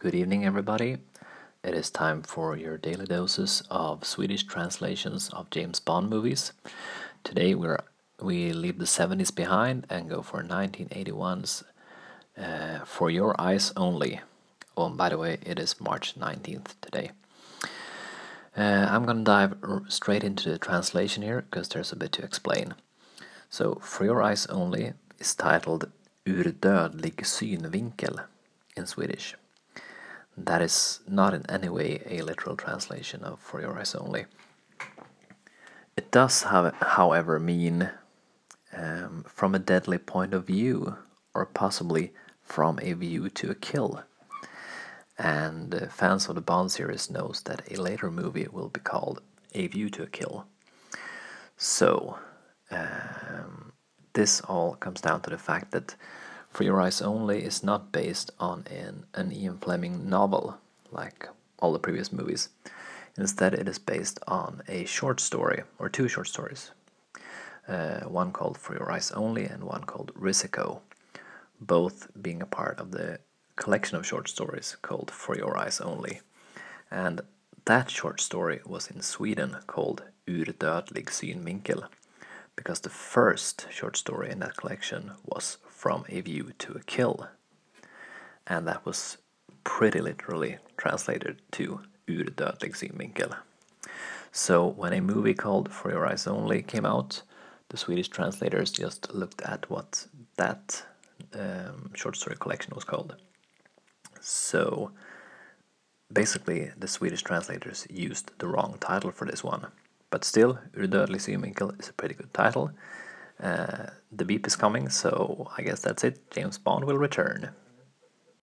Good evening, everybody. It is time for your daily doses of Swedish translations of James Bond movies. Today we're we leave the 70s behind and go for 1981's uh, For Your Eyes Only. Oh, and by the way, it is March 19th today. Uh, I'm gonna dive straight into the translation here because there's a bit to explain. So, For Your Eyes Only is titled Ur dödlig synvinkel in Swedish. That is not in any way a literal translation of For Your Eyes Only. It does, have, however, mean um, from a deadly point of view, or possibly from a view to a kill. And uh, fans of the Bond series knows that a later movie will be called A View to a Kill. So, um, this all comes down to the fact that for Your Eyes Only is not based on an, an Ian Fleming novel, like all the previous movies. Instead, it is based on a short story, or two short stories. Uh, one called For Your Eyes Only and one called Risico, both being a part of the collection of short stories called For Your Eyes Only. And that short story was in Sweden called Ur dödlig synvinkel because the first short story in that collection was From a View to a Kill, and that was pretty literally translated to Ur dödlig synvinkel. So when a movie called For Your Eyes Only came out, the Swedish translators just looked at what that um, short story collection was called. So basically, the Swedish translators used the wrong title for this one. But still, Ur dödlig is a pretty good title. Uh, the beep is coming, so I guess that's it. James Bond will return.